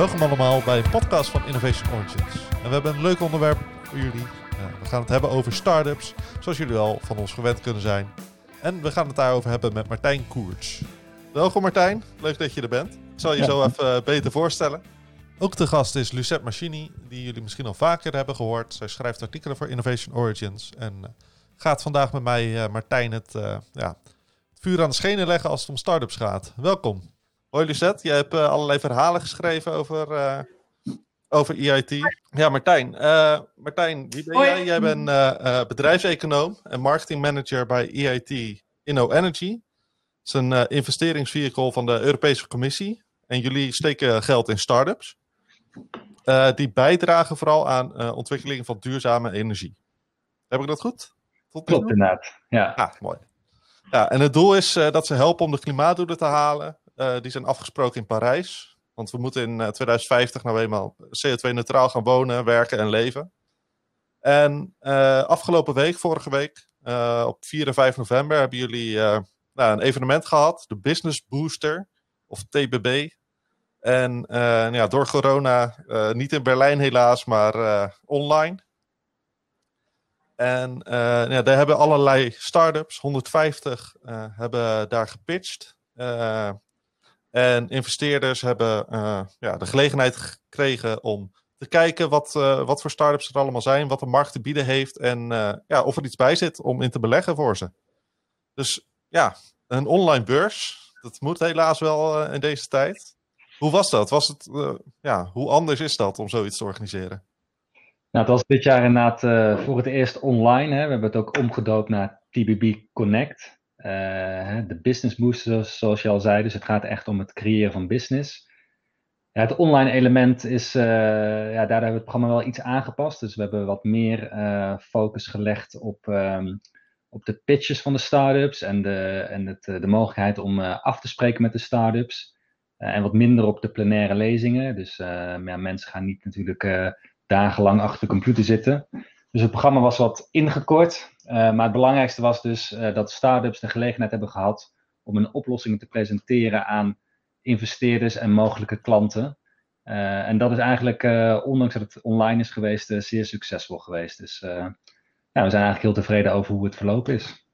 Welkom allemaal bij een podcast van Innovation Origins. En we hebben een leuk onderwerp voor jullie. Uh, we gaan het hebben over startups, zoals jullie al van ons gewend kunnen zijn. En we gaan het daarover hebben met Martijn Koerts. Welkom Martijn, leuk dat je er bent. Ik zal je Ja. zo even eh, beter voorstellen. Ook de gast is Lucette Machini, die jullie misschien al vaker hebben gehoord. Zij schrijft artikelen voor Innovation Origins en eh, gaat vandaag met mij, eh, Martijn, het, eh, ja, het vuur aan de schenen leggen als het om startups gaat. Welkom. Hoi Lucette, jij hebt eh, allerlei verhalen geschreven over, eh, over EIT. Ja, Martijn. eh, Martijn, wie ben Hoi. jij? Jij bent eh, eh, bedrijfseconoom en marketingmanager bij EIT Inno Energy. Het is een eh, investeringsvehicle van de Europese Commissie. En jullie steken geld in startups. eh die bijdragen vooral aan eh, ontwikkeling van duurzame energie. Heb ik dat goed? Tot Klopt inderdaad. Ja. Ah, mooi. Ja, en het doel is eh, dat ze helpen om de klimaatdoelen te halen. Eh, die zijn afgesproken in Parijs. Want we moeten in eh, 2050 nou eenmaal CO2-neutraal gaan wonen, werken en leven. En eh, afgelopen week, vorige week, eh, op 4 en 5 november, hebben jullie eh, nou, een evenement gehad. De Business Booster, of TBB. En eh, ja, door corona, eh, niet in Berlijn helaas, maar eh, online. En eh, ja, daar hebben allerlei startups, 150, eh, hebben daar gepitcht. Eh, en investeerders hebben eh, ja, de gelegenheid gekregen om te kijken wat, eh, wat voor startups er allemaal zijn, wat de markt te bieden heeft en eh, ja, of er iets bij zit om in te beleggen voor ze. Dus ja, een online beurs, dat moet helaas wel in deze tijd. Hoe was dat? Was het, ja, hoe anders is dat om zoiets te organiseren? Nou, het was dit jaar inderdaad voor het eerst online. Hè. We hebben het ook omgedoopt naar TBB Connect. Eh, de business booster, zoals je al zei. Dus het gaat echt om het creëren van business. Ja, het online element is, eh, ja, daar hebben we het programma wel iets aangepast. Dus we hebben wat meer eh, focus gelegd op, ehm, op de pitches van de startups en de, en het, de mogelijkheid om af te spreken met de startups. En wat minder op de plenaire lezingen. Dus ja, mensen gaan niet natuurlijk dagenlang achter de computer zitten. Dus het programma was wat ingekort. Eh, maar het belangrijkste was dus eh, dat startups de gelegenheid hebben gehad om hun oplossingen te presenteren aan investeerders en mogelijke klanten. Eh, en dat is eigenlijk, ondanks dat het online is geweest, zeer succesvol geweest. Dus we zijn eigenlijk heel tevreden over hoe het verlopen is.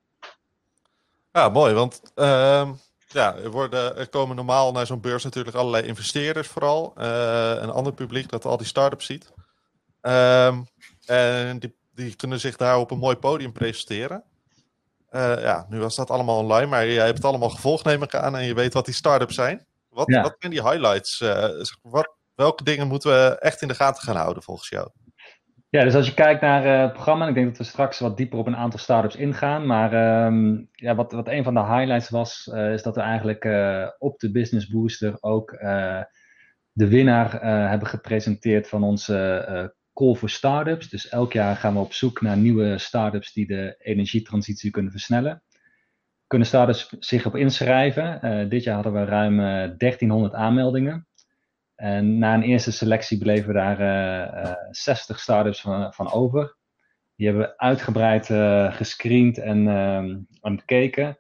Ja, mooi. Want ehm, ja, er, worden, er komen normaal naar zo'n beurs natuurlijk allerlei investeerders vooral. een ander publiek dat al die start-ups ziet. Ehm, en die, die kunnen zich daar op een mooi podium presenteren. Eh, ja, nu was dat allemaal online, maar jij hebt het allemaal gevolgd, neem ik aan. En je weet wat die start-ups zijn. Wat, Ja. wat zijn die highlights? Eh, wat, welke dingen moeten we echt in de gaten gaan houden volgens jou? Ja, dus als je kijkt naar eh, het programma, en ik denk dat we straks wat dieper op een aantal startups ingaan. Maar ehm, ja, wat, wat een van de highlights was, is dat we eigenlijk op de Business Booster ook de winnaar hebben gepresenteerd van onze Call for Startups. Dus elk jaar gaan we op zoek naar nieuwe startups die de energietransitie kunnen versnellen. Kunnen startups zich op inschrijven? Eh, dit jaar hadden we ruim eh, 1300 aanmeldingen. En na een eerste selectie bleven we daar eh, eh, 60 startups van, van over. Die hebben we uitgebreid eh, gescreend en, ehm, en bekeken.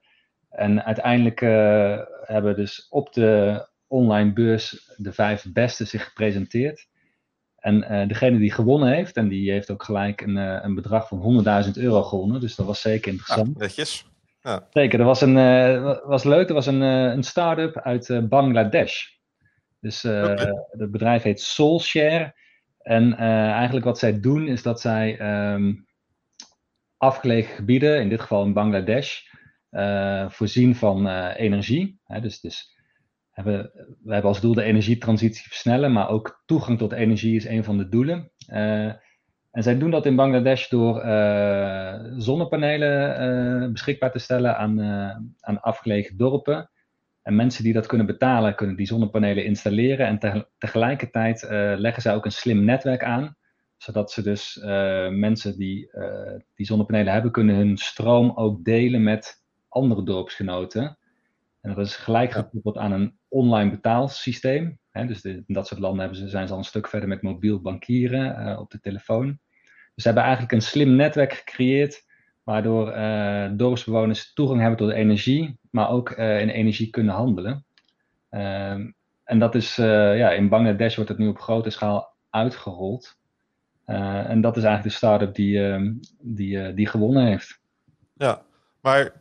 En uiteindelijk eh, hebben dus op de online beurs de vijf beste zich gepresenteerd. En eh, degene die gewonnen heeft, en die heeft ook gelijk een, eh, een bedrag van 100.000 euro gewonnen. Dus dat was zeker Ah, interessant. netjes. Zeker, er was een, eh, was leuk. Er was een, een start-up uit Bangladesh. Dus het bedrijf heet Soulshare. En eigenlijk wat zij doen is dat zij ehm, afgelegen gebieden, in dit geval in Bangladesh, voorzien van energie. Hè, dus dus hebben, we hebben als doel de energietransitie versnellen, maar ook toegang tot energie is een van de doelen. Eh, en zij doen dat in Bangladesh door eh, zonnepanelen eh, beschikbaar te stellen aan, aan afgelegen dorpen. En mensen die dat kunnen betalen, kunnen die zonnepanelen installeren. En te- tegelijkertijd leggen zij ook een slim netwerk aan. Zodat ze dus mensen die die zonnepanelen hebben, kunnen hun stroom ook delen met andere dorpsgenoten. En dat is gelijk gekoppeld aan een online betaalsysteem. Hè, dus de- in dat soort landen hebben ze, zijn ze al een stuk verder met mobiel bankieren eh, op de telefoon. Dus ze hebben eigenlijk een slim netwerk gecreëerd, waardoor eh, dorpsbewoners toegang hebben tot energie, maar ook eh, in energie kunnen handelen. Ehm, en dat is, ja, in Bangladesh wordt het nu op grote schaal uitgerold. en dat is eigenlijk de start-up die, die, die gewonnen heeft. Ja, maar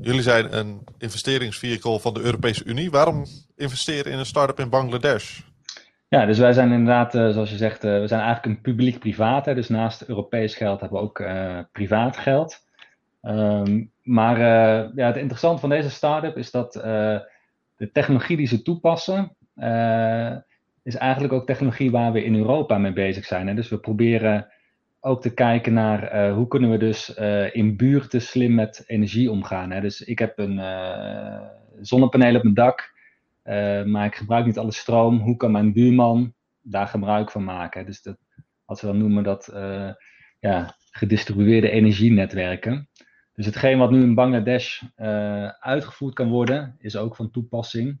jullie zijn een investeringsvehicle van de Europese Unie. Waarom investeren in een start-up in Bangladesh? Ja, dus wij zijn inderdaad, uh, zoals je zegt, uh, we zijn eigenlijk een publiek-privaat. Dus naast Europees geld hebben we ook privaat geld. Um, maar ja, het interessante van deze start-up is dat de technologie die ze toepassen, is eigenlijk ook technologie waar we in Europa mee bezig zijn. Hè? Dus we proberen ook te kijken naar hoe kunnen we dus in buurten slim met energie omgaan. Hè? Dus ik heb een zonnepaneel op mijn dak. Uh, maar ik gebruik niet alle stroom. Hoe kan mijn buurman daar gebruik van maken? Dus dat, wat we dan noemen dat uh, ja, gedistribueerde energienetwerken. Dus hetgeen wat nu in Bangladesh uh, uitgevoerd kan worden, is ook van toepassing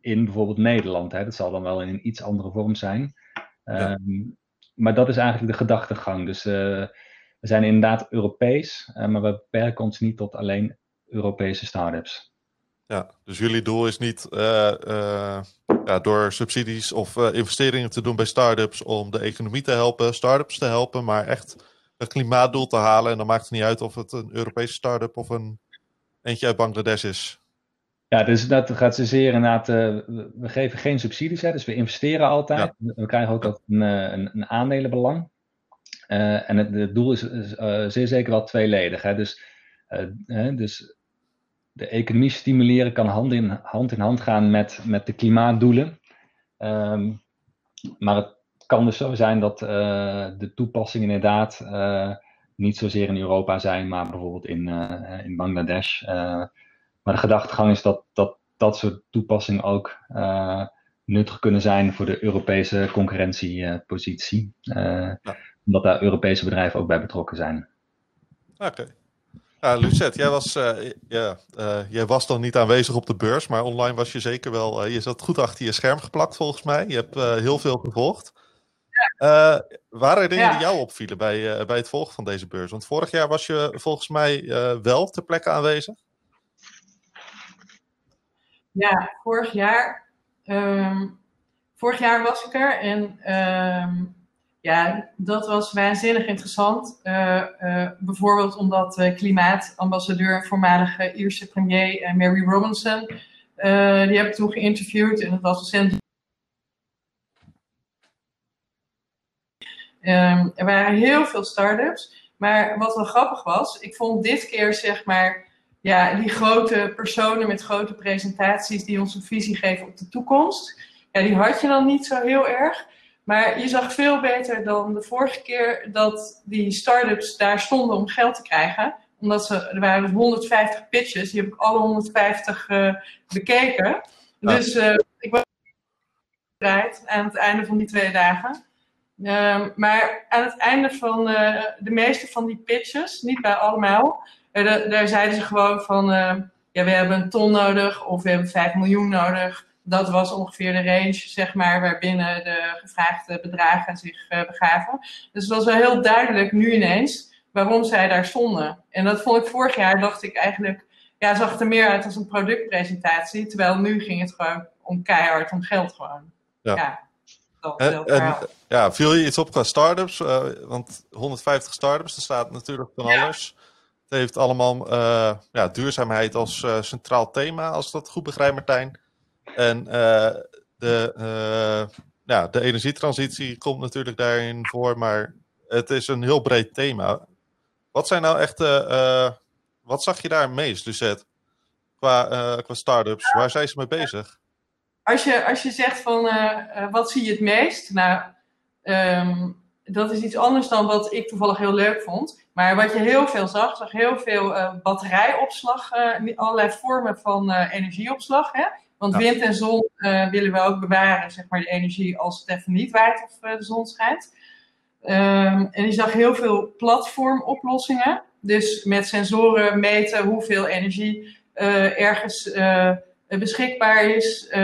in bijvoorbeeld Nederland. Hè. Dat zal dan wel in een iets andere vorm zijn. Ja. Um, maar dat is eigenlijk de gedachtegang. Dus we zijn inderdaad Europees, maar we beperken ons niet tot alleen Europese start-ups. Ja, dus jullie doel is niet uh, ja, door subsidies of investeringen te doen bij start-ups om de economie te helpen, start-ups te helpen, maar echt een klimaatdoel te halen. En dan maakt het niet uit of het een Europese start-up of een eentje uit Bangladesh is. Ja, dus dat gaat zeer inderdaad. we geven geen subsidies, hè, dus we investeren altijd. Ja. We krijgen ook altijd een, een, een aandelenbelang. en het, het, doel is, zeer zeker wel tweeledig. Hè, dus, dus de economie stimuleren kan hand in hand, in hand gaan met, met de klimaatdoelen. Um, maar het kan dus zo zijn dat uh, de toepassingen inderdaad uh, niet zozeer in Europa zijn, maar bijvoorbeeld in, uh, in Bangladesh. Maar de gedachtegang is dat dat, dat soort toepassingen ook nuttig kunnen zijn voor de Europese concurrentiepositie. Ja. Omdat daar Europese bedrijven ook bij betrokken zijn. Oké. Ja, Lucet, jij was, uh, ja, uh, jij was dan niet aanwezig op de beurs, maar online was je zeker wel. Uh, je zat goed achter je scherm geplakt volgens mij. Je hebt heel veel gevolgd. Ja. waren er dingen ja. die jou opvielen bij, bij het volgen van deze beurs? Want vorig jaar was je volgens mij wel ter plekke aanwezig. Ja, vorig jaar. Um, vorig jaar was ik er en um, ja, dat was waanzinnig interessant. Uh, uh, bijvoorbeeld omdat uh, klimaatambassadeur en voormalige Ierse premier Mary Robinson, die heb ik toen geïnterviewd en het was recent. Um, er waren heel veel start-ups, maar wat wel grappig was, ik vond dit keer zeg maar, ja, die grote personen met grote presentaties die ons een visie geven op de toekomst, ja, die had je dan niet zo heel erg. Maar je zag veel beter dan de vorige keer dat die start-ups daar stonden om geld te krijgen. Omdat ze, er waren 150 pitches, die heb ik alle 150 uh, bekeken. Dus uh, ik was bereid aan het einde van die twee dagen. Uh, maar aan het einde van uh, de meeste van die pitches, niet bij allemaal, daar zeiden ze gewoon van, ja, we hebben een ton nodig of we hebben 5 miljoen nodig dat was ongeveer de range, zeg maar, waarbinnen de gevraagde bedragen zich uh, begaven. Dus het was wel heel duidelijk nu ineens waarom zij daar stonden. En dat vond ik vorig jaar, dacht ik eigenlijk, ja, zag het er meer uit als een productpresentatie. Terwijl nu ging het gewoon om keihard, om geld gewoon. Ja. ja. En, en, ja, viel je iets op qua startups? Uh, want 150 startups, er staat natuurlijk van ja. alles. Het heeft allemaal uh, ja, duurzaamheid als uh, centraal thema, als ik dat goed begrijp, Martijn. En uh, de, ja, de energietransitie komt natuurlijk daarin voor, maar het is een heel breed thema. Wat zijn nou echt, wat zag je daar meest, Lucette, qua, qua start-ups? Waar zijn ze mee bezig? Als je, als je zegt van, wat zie je het meest? Nou, um, dat is iets anders dan wat ik toevallig heel leuk vond. Maar wat je heel veel zag, zag heel veel uh, batterijopslag, uh, allerlei vormen van uh, energieopslag. Hè? Want ja. wind en zon willen we ook bewaren, zeg maar, de energie als het even niet waait of de zon schijnt. Um, en je zag heel veel platformoplossingen. Dus met sensoren meten hoeveel energie ergens beschikbaar is,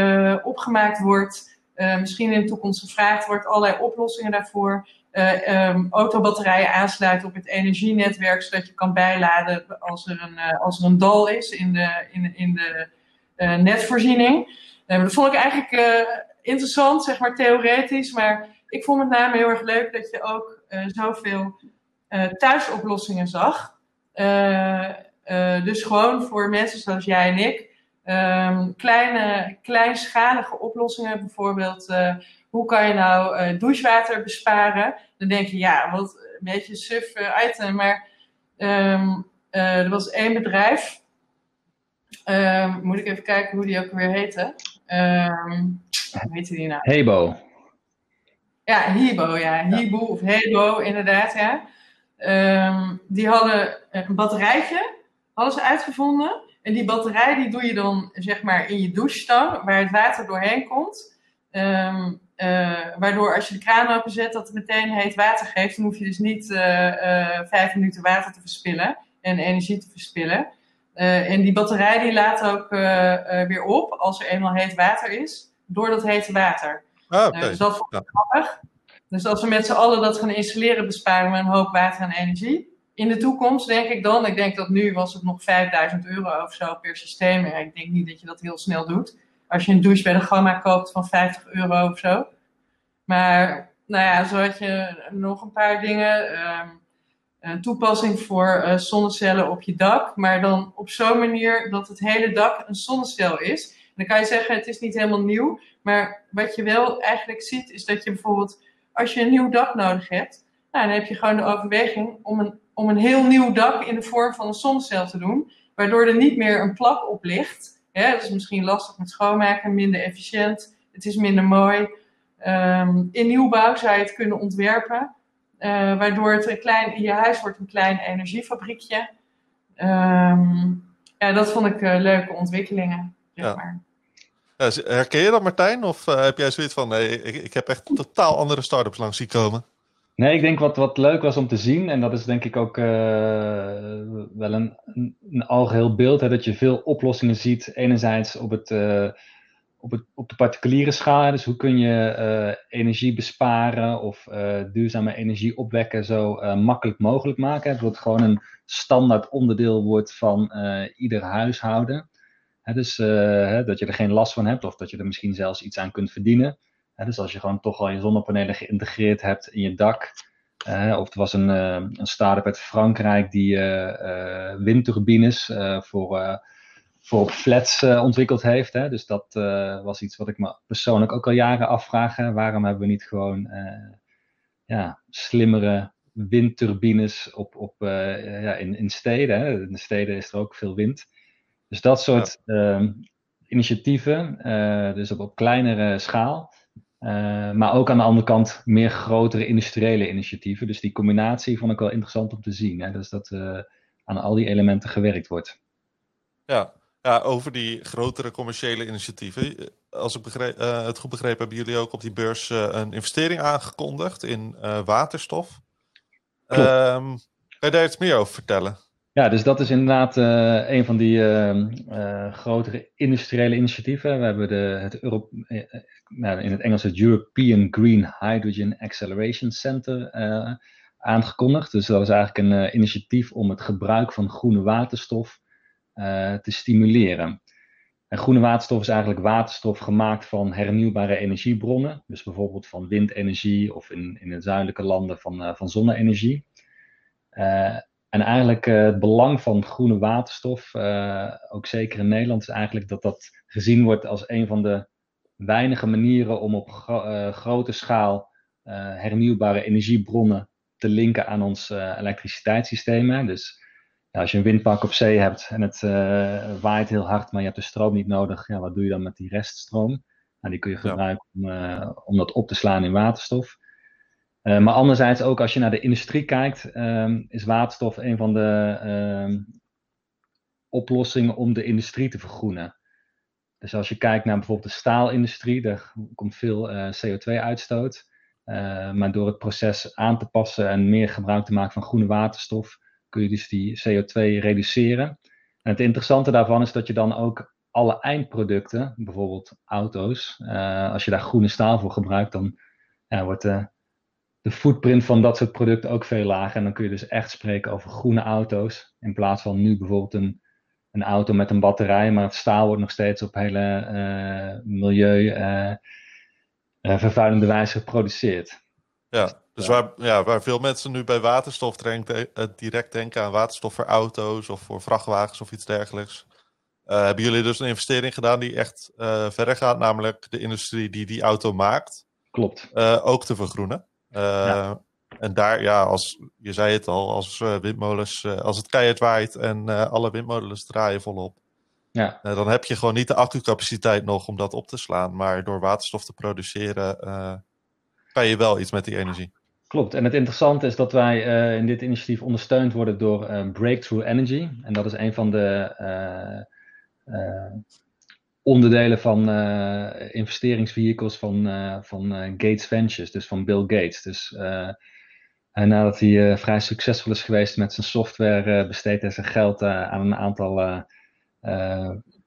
opgemaakt wordt. misschien in de toekomst gevraagd wordt, allerlei oplossingen daarvoor. Um, autobatterijen aansluiten op het energienetwerk, zodat je kan bijladen als er een, als er een dal is in de, in, in de uh, netvoorziening. Dat vond ik eigenlijk uh, interessant, zeg maar theoretisch. Maar ik vond met name heel erg leuk dat je ook uh, zoveel uh, thuisoplossingen zag. dus gewoon voor mensen zoals jij en ik. Um, kleine, kleinschalige oplossingen, bijvoorbeeld hoe kan je nou douchewater besparen? Dan denk je, ja, wat een beetje suf item, maar um, er was één bedrijf Um, moet ik even kijken hoe die ook weer heette. Um, hoe heette die nou? Hebo. Ja, Hebo, ja. Hebo of Hebo, inderdaad, ja. Die hadden een batterijtje, hadden ze uitgevonden. En die batterij die doe je dan, zeg maar, in je douchestang, waar het water doorheen komt. Um, uh, waardoor als je de kraan openzet, dat het meteen heet water geeft. Dan hoef je dus niet uh, uh, vijf minuten water te verspillen en energie te verspillen. En die batterij die laat ook weer op als er eenmaal heet water is, door dat hete water. Ah, okay. dus dat vond ik grappig. Dus als we met z'n allen dat gaan installeren, besparen we een hoop water en energie. In de toekomst denk ik dan, ik denk dat nu was het nog 5000 euro of zo per systeem. Ja, ik denk niet dat je dat heel snel doet. Als je een douche bij de Gamma koopt van 50 euro of zo. Maar nou ja, zo had je nog een paar dingen. Um, een toepassing voor uh, zonnecellen op je dak, maar dan op zo'n manier dat het hele dak een zonnecel is. En dan kan je zeggen, het is niet helemaal nieuw, maar wat je wel eigenlijk ziet, is dat je bijvoorbeeld, als je een nieuw dak nodig hebt, nou, dan heb je gewoon de overweging om een, om een heel nieuw dak in de vorm van een zonnecel te doen, waardoor er niet meer een plak op ligt. Ja, dat is misschien lastig met schoonmaken, minder efficiënt, het is minder mooi. Um, in nieuwbouw zou je het kunnen ontwerpen. Uh, waardoor het een klein, in je huis wordt een klein energiefabriekje. Um, ja, dat vond ik uh, leuke ontwikkelingen. Zeg ja. maar. Herken je dat Martijn? Of uh, heb jij zoiets van, nee, ik, ik heb echt totaal andere start-ups langs zien komen? Nee, ik denk wat, wat leuk was om te zien, en dat is denk ik ook wel een, een, een algeheel beeld, hè, dat je veel oplossingen ziet. Enerzijds op het op, het, op de particuliere schaal. Dus hoe kun je uh, energie besparen of duurzame energie opwekken zo makkelijk mogelijk maken. Dat het gewoon een standaard onderdeel wordt van ieder huishouden. Hè, dus hè, dat je er geen last van hebt of dat je er misschien zelfs iets aan kunt verdienen. Hè, dus als je gewoon toch al je zonnepanelen geïntegreerd hebt in je dak. of er was een, een start-up uit Frankrijk die windturbines voor voor flats uh, ontwikkeld heeft. Hè? Dus dat uh, was iets wat ik me persoonlijk ook al jaren afvraag. Hè? Waarom hebben we niet gewoon uh, ja, slimmere windturbines op, op, ja, in, in steden? Hè? In de steden is er ook veel wind. Dus dat soort ja. Ehm, initiatieven, dus op, op kleinere schaal. Maar ook aan de andere kant meer grotere industriële initiatieven. Dus die combinatie vond ik wel interessant om te zien. Hè? Dus dat aan al die elementen gewerkt wordt. Ja, ja, over die grotere commerciële initiatieven. Als ik begreep, uh, het goed begrepen, hebben jullie ook op die beurs een investering aangekondigd in waterstof. Um, kan je daar iets meer over vertellen? Ja, dus dat is inderdaad een van die ehm, grotere industriële initiatieven. We hebben de, het Euro nou, in het Engels het European Green Hydrogen Acceleration Center aangekondigd. Dus dat is eigenlijk een initiatief om het gebruik van groene waterstof te stimuleren. En groene waterstof is eigenlijk waterstof gemaakt van hernieuwbare energiebronnen. Dus bijvoorbeeld van windenergie of in, in de zuidelijke landen van, van zonne-energie. En eigenlijk het belang van groene waterstof, ook zeker in Nederland, is eigenlijk dat dat gezien wordt als een van de weinige manieren om op gro grote schaal hernieuwbare energiebronnen te linken aan ons elektriciteitssysteem. Dus ja, als je een windpark op zee hebt en het waait heel hard, maar je hebt de stroom niet nodig, ja, wat doe je dan met die reststroom? Nou, die kun je gebruiken om, om dat op te slaan in waterstof. Uh, maar anderzijds ook als je naar de industrie kijkt, um, is waterstof een van de um, oplossingen om de industrie te vergroenen. Dus als je kijkt naar bijvoorbeeld de staalindustrie, daar komt veel CO2-uitstoot. maar door het proces aan te passen en meer gebruik te maken van groene waterstof, kun je dus die CO2 reduceren. En het interessante daarvan is dat je dan ook alle eindproducten, bijvoorbeeld auto's, als je daar groene staal voor gebruikt, dan wordt de, de footprint van dat soort producten ook veel lager. En dan kun je dus echt spreken over groene auto's, in plaats van nu bijvoorbeeld een een auto met een batterij, maar het staal wordt nog steeds op hele milieu vervuilende wijze geproduceerd. Ja, dus Waar, ja, waar veel mensen nu bij waterstof denken, direct denken aan waterstof voor auto's of voor vrachtwagens of iets dergelijks. Uh, hebben jullie dus een investering gedaan die echt uh, verder gaat, namelijk de industrie die die auto maakt, Klopt. Uh, ook te vergroenen. Ja. En daar, ja, als je zei het al, als windmolens, als het keihard waait en alle windmolens draaien volop, ja. dan heb je gewoon niet de accucapaciteit nog om dat op te slaan. Maar door waterstof te produceren, kan je wel iets met die energie. Klopt. En het interessante is dat wij in dit initiatief ondersteund worden door Breakthrough Energy. En dat is een van de uh, onderdelen van uh, investeringsvehicles van, uh, van Gates Ventures, dus van Bill Gates. Dus en nadat hij vrij succesvol is geweest met zijn software, besteedt hij zijn geld aan een aantal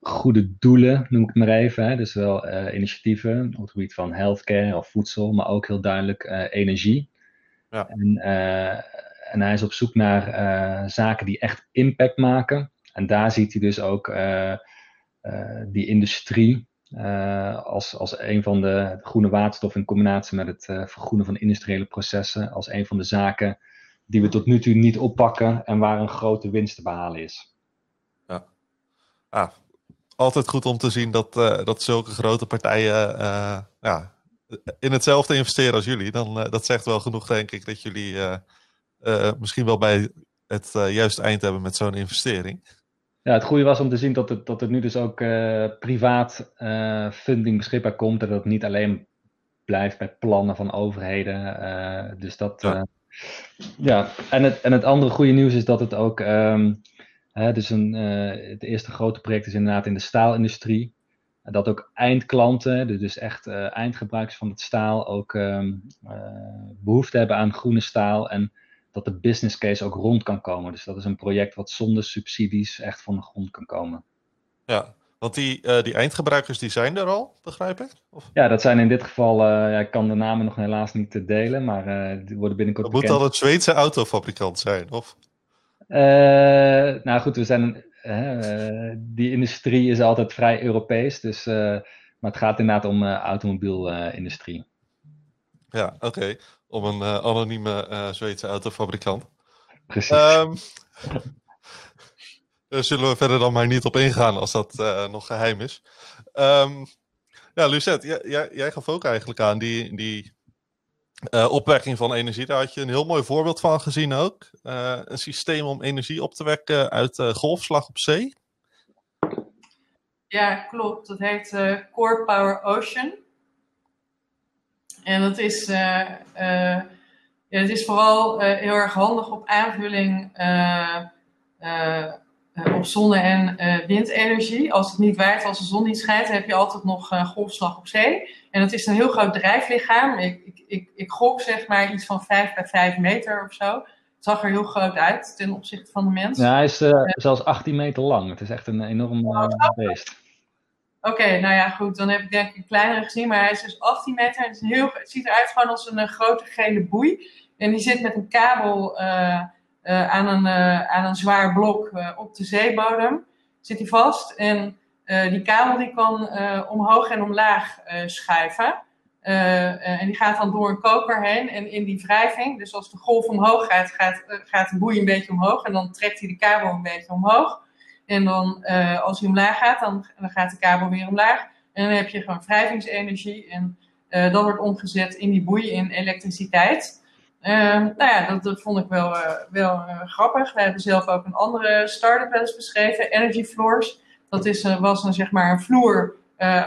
goede doelen, noem ik het maar even. Hè. Dus wel initiatieven op het gebied van healthcare of voedsel, maar ook heel duidelijk energie. Ja. En, en hij is op zoek naar zaken die echt impact maken. En daar ziet hij dus ook die industrie uh, als, als een van de groene waterstof in combinatie met het vergroenen van industriële processen, als een van de zaken die we tot nu toe niet oppakken en waar een grote winst te behalen is. Ja, ah, altijd goed om te zien dat, dat zulke grote partijen ja, in hetzelfde investeren als jullie. Dan, dat zegt wel genoeg, denk ik, dat jullie misschien wel bij het juiste eind hebben met zo'n investering. Ja, het goede was om te zien dat, het, dat er nu dus ook uh, privaat uh, funding beschikbaar komt. En dat het niet alleen blijft bij plannen van overheden. Uh, dus dat. Ja. ja, en, het, en het andere goede nieuws is dat het ook. Um, hè, dus een, het eerste grote project is inderdaad in de staalindustrie. Dat ook eindklanten, dus echt eindgebruikers van het staal, ook um, behoefte hebben aan groene staal. En dat de business case ook rond kan komen. Dus dat is een project wat zonder subsidies echt van de grond kan komen. Ja, want die, uh, die eindgebruikers die zijn er al, begrijp ik? Of? Ja, dat zijn in dit geval, uh, ja, ik kan de namen nog helaas niet delen, maar uh, die worden binnenkort Dat moet dan een Zweedse autofabrikant zijn, of? nou goed, we zijn, die industrie is altijd vrij Europees, dus, maar het gaat inderdaad om automobielindustrie. ja, oké. Okay om een uh, anonieme uh, Zweedse autofabrikant. Precies. Um, daar zullen we verder dan maar niet op ingaan als dat uh, nog geheim is. Um, ja, Lucette, jij, jij, jij, gaf ook eigenlijk aan die, die opwekking van energie. Daar had je een heel mooi voorbeeld van gezien ook. een systeem om energie op te wekken uit golfslag op zee. Ja, klopt. Dat heet Core Power Ocean. En dat is, uh, uh, ja, het is vooral uh, heel erg handig op aanvulling op zonne- en windenergie. Als het niet waait, als de zon niet schijnt, heb je altijd nog golfslag op zee. En dat is een heel groot drijflichaam. Ik, ik, ik, ik gok zeg maar iets van 5 bij 5 meter of zo. Het zag er heel groot uit ten opzichte van de mens. Ja, hij is zelfs 18 meter lang. Het is echt een enorm beest. Oké, nou ja, goed. Dan heb ik denk ik een kleinere gezien. Maar hij is dus 18 meter. Het, is heel, het ziet eruit gewoon als een, grote gele boei. En die zit met een kabel uh, uh, aan, een, aan een zwaar blok op de zeebodem. Zit hij vast. En die kabel die kan omhoog en omlaag schuiven. en die gaat dan door een koker heen. En in die wrijving, dus als de golf omhoog gaat, gaat, gaat de boei een beetje omhoog. En dan trekt hij de kabel een beetje omhoog. En dan, uh, als hij omlaag gaat, dan, dan, gaat de kabel weer omlaag. En dan heb je gewoon wrijvingsenergie. En uh, dat wordt omgezet in die boei in elektriciteit. Uh, nou ja, dat, dat, vond ik wel, uh, wel grappig. We hebben zelf ook een andere start-up wel eens beschreven, Energy Floors. Dat is, was een, zeg maar een vloer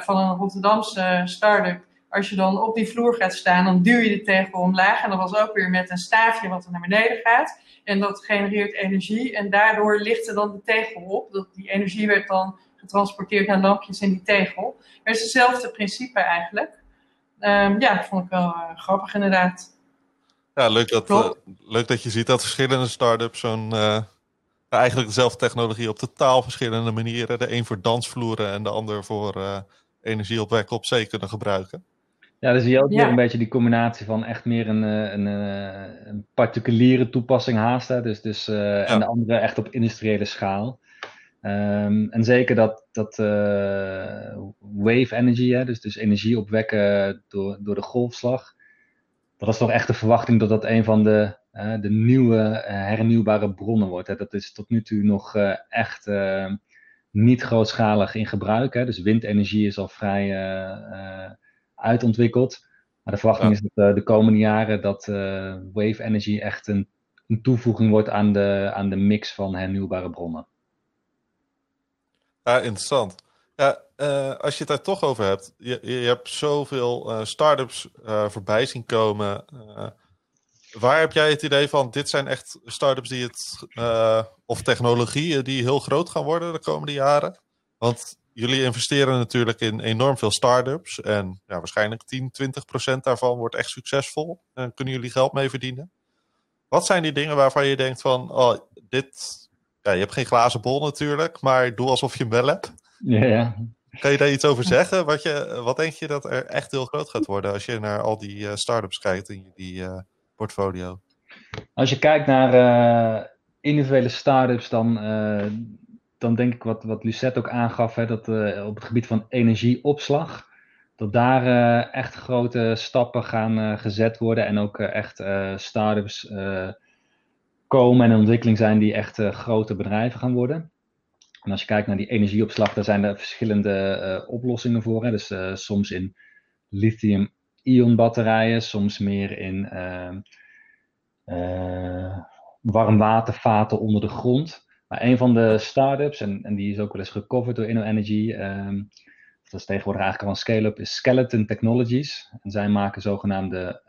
van een Rotterdamse start-up. Als je dan op die vloer gaat staan, dan duw je de tegel omlaag. En dat was ook weer met een staafje wat er naar beneden gaat. En dat genereert energie. En daardoor lichtte dan de tegel op. Dat, die energie werd dan getransporteerd naar lampjes in die tegel. Het is hetzelfde principe eigenlijk. Um, ja, dat vond ik wel uh, grappig inderdaad. Ja, leuk dat, uh, leuk dat je ziet dat verschillende start-ups zo'n... Uh, eigenlijk dezelfde technologie op totaal verschillende manieren. De een voor dansvloeren en de ander voor energie opwekken op zee kunnen gebruiken. Ja, dan zie je ook ja. weer een beetje die combinatie van echt meer een, een, een particuliere toepassing haast. Hè? Dus, dus, uh, ja. En de andere echt op industriële schaal. Ehm, en zeker dat, dat uh, wave energy, hè, dus, dus energie opwekken door, door de golfslag. Dat is toch echt de verwachting dat dat een van de, uh, de nieuwe uh, hernieuwbare bronnen wordt. Hè. Dat is tot nu toe nog echt niet grootschalig in gebruik. Hè. Dus windenergie is al vrij uitontwikkeld. Maar de verwachting is dat de komende jaren dat wave energy echt een, een toevoeging wordt aan de, aan de mix van hernieuwbare bronnen. Ja, interessant. Ja, uh, als je het daar toch over hebt, je, je hebt zoveel uh, start-ups uh, voorbij zien komen. waar heb jij het idee van, dit zijn echt start-ups die het, of technologieën die heel groot gaan worden de komende jaren? Want jullie investeren natuurlijk in enorm veel start-ups en ja, waarschijnlijk 10, 20 procent daarvan wordt echt succesvol. En kunnen jullie geld mee verdienen? Wat zijn die dingen waarvan je denkt van, oh, dit, ja, je hebt geen glazen bol natuurlijk, maar doe alsof je hem wel hebt. Ja, ja. Kan je daar iets over zeggen? Wat, je, wat denk je dat er echt heel groot gaat worden als je naar al die uh, start-ups kijkt in die uh, portfolio? Als je kijkt naar uh, individuele start-ups, dan, dan denk ik wat, wat Lucette ook aangaf, hè, dat op het gebied van energieopslag, dat daar echt grote stappen gaan gezet worden en ook echt start-ups komen en ontwikkeling zijn die echt grote bedrijven gaan worden. En als je kijkt naar die energieopslag, daar zijn er verschillende oplossingen voor. Hè. Dus soms in lithium-ion batterijen, soms meer in warmwatervaten onder de grond. Maar een van de start-ups, en, en die is ook wel eens gecoverd door InnoEnergy, um, dat is tegenwoordig eigenlijk een scale-up, is Skeleton Technologies. En zij maken zogenaamde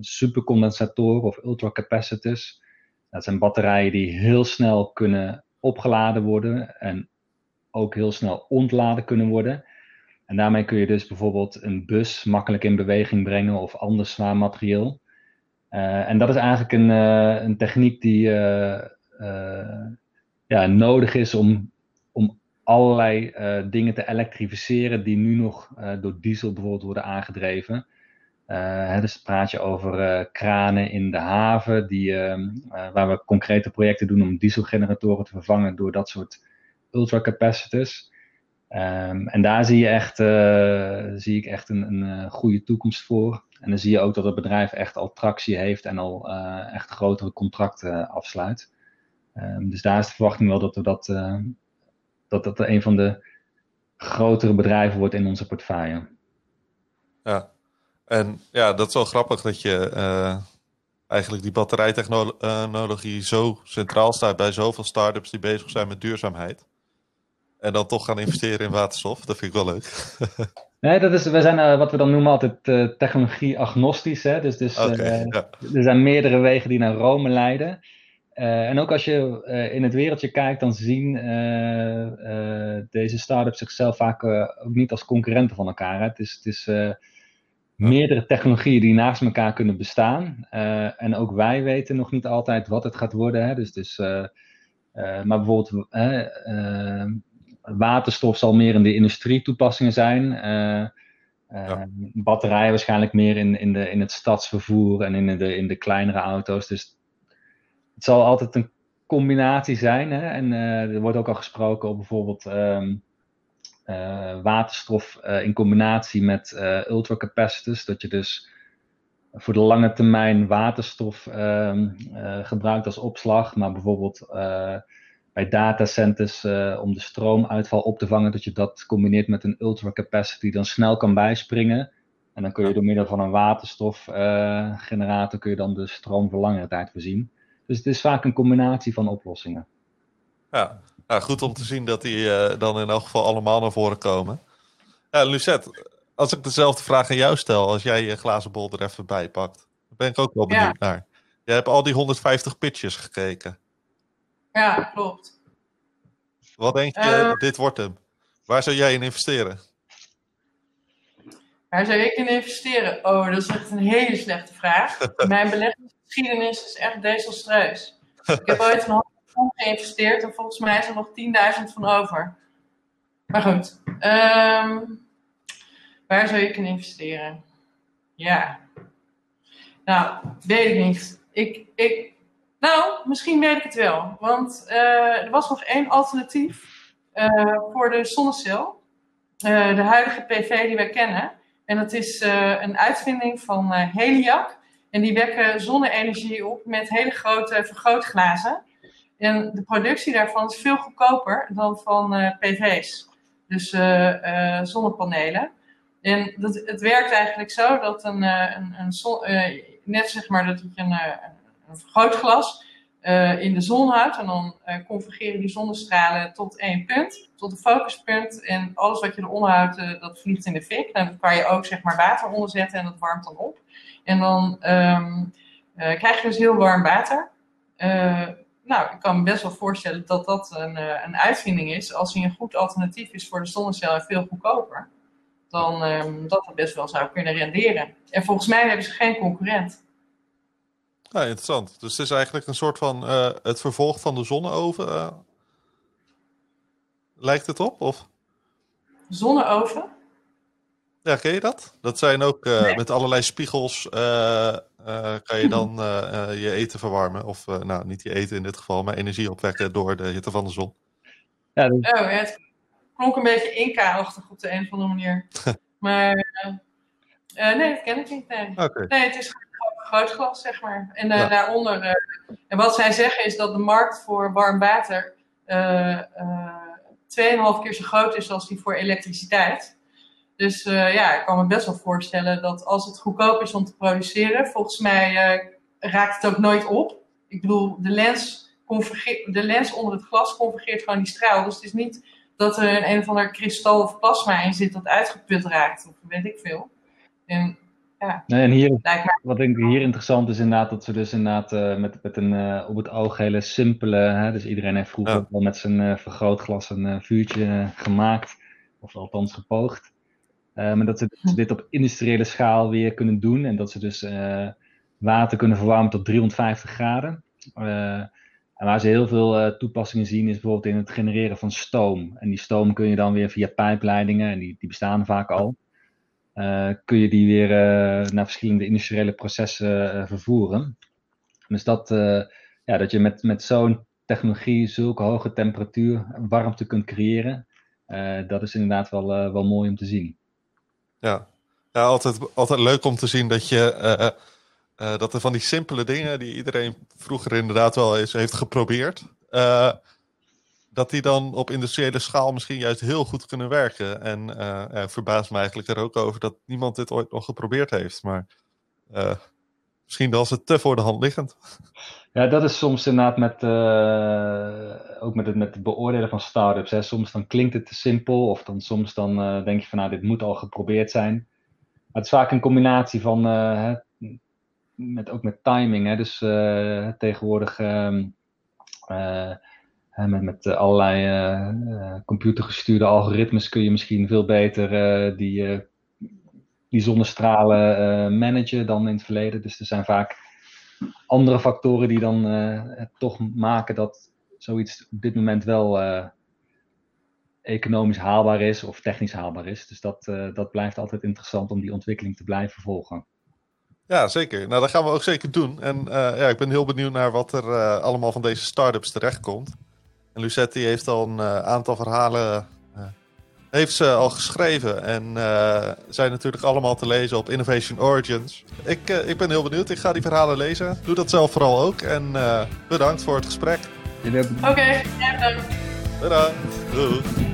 supercondensatoren of ultracapacitors. Dat zijn batterijen die heel snel kunnen opgeladen worden en ook heel snel ontladen kunnen worden. En daarmee kun je dus bijvoorbeeld een bus makkelijk in beweging brengen of ander zwaar materieel. Uh, en dat is eigenlijk een, uh, een techniek die uh, ja, nodig is om, om allerlei dingen te elektrificeren die nu nog door diesel bijvoorbeeld worden aangedreven. Uh, dus praat je over kranen in de haven, die, uh, waar we concrete projecten doen om dieselgeneratoren te vervangen door dat soort ultracapacitors. Um, en daar zie, je echt, zie ik echt een, een goede toekomst voor. En dan zie je ook dat het bedrijf echt al tractie heeft en al echt grotere contracten afsluit. Um, dus daar is de verwachting wel dat we dat, dat, dat een van de grotere bedrijven wordt in onze portefeuille. Ja, en ja, dat is wel grappig dat je uh, eigenlijk die batterijtechnologie zo centraal staat bij zoveel start-ups die bezig zijn met duurzaamheid. En dan toch gaan investeren in waterstof. Dat vind ik wel leuk. nee, dat is, we zijn uh, wat we dan noemen altijd uh, technologie-agnostisch. Hè? Dus, dus okay, ja. er zijn meerdere wegen die naar Rome leiden. En ook als je in het wereldje kijkt, dan zien deze start-ups zichzelf vaak ook niet als concurrenten van elkaar. Hè? Het is, het is meerdere technologieën die naast elkaar kunnen bestaan. En ook wij weten nog niet altijd wat het gaat worden. Hè? Dus, dus, maar bijvoorbeeld waterstof zal meer in de industrie toepassingen zijn. Ja. Batterijen waarschijnlijk meer in, in, de, in het stadsvervoer en in de, in de kleinere auto's. Dus het zal altijd een combinatie zijn. Hè? En er wordt ook al gesproken over bijvoorbeeld... Um, uh, waterstof uh, in combinatie met ultracapacitors. Dat je dus voor de lange termijn waterstof ehm, gebruikt als opslag. Maar bijvoorbeeld bij datacenters om de stroomuitval op te vangen. Dat je dat combineert met een ultracapacitor die dan snel kan bijspringen. En dan kun je door middel van een waterstofgenerator kun je dan de stroom voor langere tijd voorzien. Dus het is vaak een combinatie van oplossingen. Ja, nou, goed om te zien dat die uh, dan in elk geval allemaal naar voren komen. Ja, Lucette, als ik dezelfde vraag aan jou stel, als jij je glazen bol er even bij pakt, ben ik ook wel benieuwd ja. naar. Je hebt al die 150 pitches gekeken. Ja, klopt. Wat denk je, uh, dit wordt hem? Waar zou jij in investeren? Waar zou ik in investeren? Oh, dat is echt een hele slechte vraag. Mijn beleggingsgeschiedenis is echt desastreus. Ik heb ooit een geïnvesteerd en volgens mij is er nog 10.000 van over. Maar goed, um, waar zou ik in investeren? Ja, nou, weet ik niet. Ik, ik, Nou, misschien weet ik het wel. Want uh, er was nog één alternatief uh, voor de zonnecel. Uh, de huidige PV die wij kennen. En dat is een uitvinding van Heliac. En die wekken zonne-energie op met hele grote vergrootglazen. En de productie daarvan is veel goedkoper dan van PV's. Dus zonnepanelen. En dat, het werkt eigenlijk zo dat een, een, een zon, net zeg maar dat je een vergrootglas uh, in de zon houdt. En dan uh, convergeren die zonnestralen tot één punt, tot een focuspunt. En alles wat je eronder houdt, uh, dat vliegt in de fik. En dan kan je ook zeg maar water onder zetten en dat warmt dan op. En dan um, krijg je dus heel warm water. nou, ik kan me best wel voorstellen dat dat een, een uitvinding is. Als hij een goed alternatief is voor de zonnecel en veel goedkoper. Dan um, dat het best wel zou kunnen renderen. En volgens mij hebben ze geen concurrent. Ja, interessant. Dus het is eigenlijk een soort van uh, het vervolg van de zonneoven. Uh, lijkt het op? Of? Zonneoven? Ja, ken je dat? Dat zijn ook uh, nee. met allerlei spiegels. kan je dan je eten verwarmen. Of nou, niet je eten in dit geval, maar energie opwekken door de hitte van de zon. Ja, dus... Oh, het klonk een beetje Inca-achtig op de een of andere manier. maar nee, dat ken ik niet. Nee, okay. nee het is groot glas, zeg maar. En ja. daaronder. Uh, en wat zij zeggen is dat de markt voor warm water uh, 2,5 keer zo groot is als die voor elektriciteit. Dus ja, ik kan me best wel voorstellen dat als het goedkoop is om te produceren, volgens mij raakt het ook nooit op. Ik bedoel, de lens, de lens onder het glas convergeert gewoon die straal. Dus het is niet dat er een, een of ander kristal of plasma in zit dat uitgeput raakt, of weet ik veel. En ja. Nee, en hier, wat denk ik hier interessant is inderdaad dat ze dus inderdaad uh, met, met een uh, op het oog hele simpele, hè, dus iedereen heeft vroeger ja. wel met zijn uh, vergrootglas een vuurtje gemaakt, of althans gepoogd. maar dat ze dus dit op industriële schaal weer kunnen doen en dat ze dus water kunnen verwarmen tot 350 graden. en waar ze heel veel toepassingen zien is bijvoorbeeld in het genereren van stoom. En die stoom kun je dan weer via pijpleidingen, en die, die bestaan vaak al. Uh, kun je die weer uh, naar verschillende industriële processen uh, vervoeren. Dus dat, ja, dat je met, met zo'n technologie zulke hoge temperatuur warmte kunt creëren, dat is inderdaad wel, wel mooi om te zien. Ja, ja altijd, altijd leuk om te zien dat, je, dat er van die simpele dingen die iedereen vroeger inderdaad wel eens heeft geprobeerd, dat die dan op industriële schaal misschien juist heel goed kunnen werken. En uh, verbaast me eigenlijk er ook over dat niemand dit ooit nog geprobeerd heeft. Maar uh, misschien was het te voor de hand liggend. Ja, dat is soms inderdaad met, uh, ook met het, met beoordelen van startups. Hè. Soms dan klinkt het te simpel of dan soms dan denk je van nou dit moet al geprobeerd zijn. Maar het is vaak een combinatie van, hè, met, ook met timing. Hè. Dus tegenwoordig ehm, met, met eh, allerlei uh, computergestuurde algoritmes kun je misschien veel beter die, die zonnestralen managen dan in het verleden. Dus er zijn vaak andere factoren die dan toch maken dat zoiets op dit moment wel economisch haalbaar is of technisch haalbaar is. Dus dat, dat blijft altijd interessant om die ontwikkeling te blijven volgen. Ja, zeker. Nou, dat gaan we ook zeker doen. En ja, ik ben heel benieuwd naar wat er allemaal van deze start-ups terechtkomt. En Lucetti heeft al een uh, aantal verhalen uh, heeft ze al geschreven. En uh, zijn natuurlijk allemaal te lezen op Innovation Origins. Ik, ik ben heel benieuwd. Ik ga die verhalen lezen. Doe dat zelf vooral ook. En bedankt voor het gesprek. Oké, okay, bedankt. Bedankt. Doei.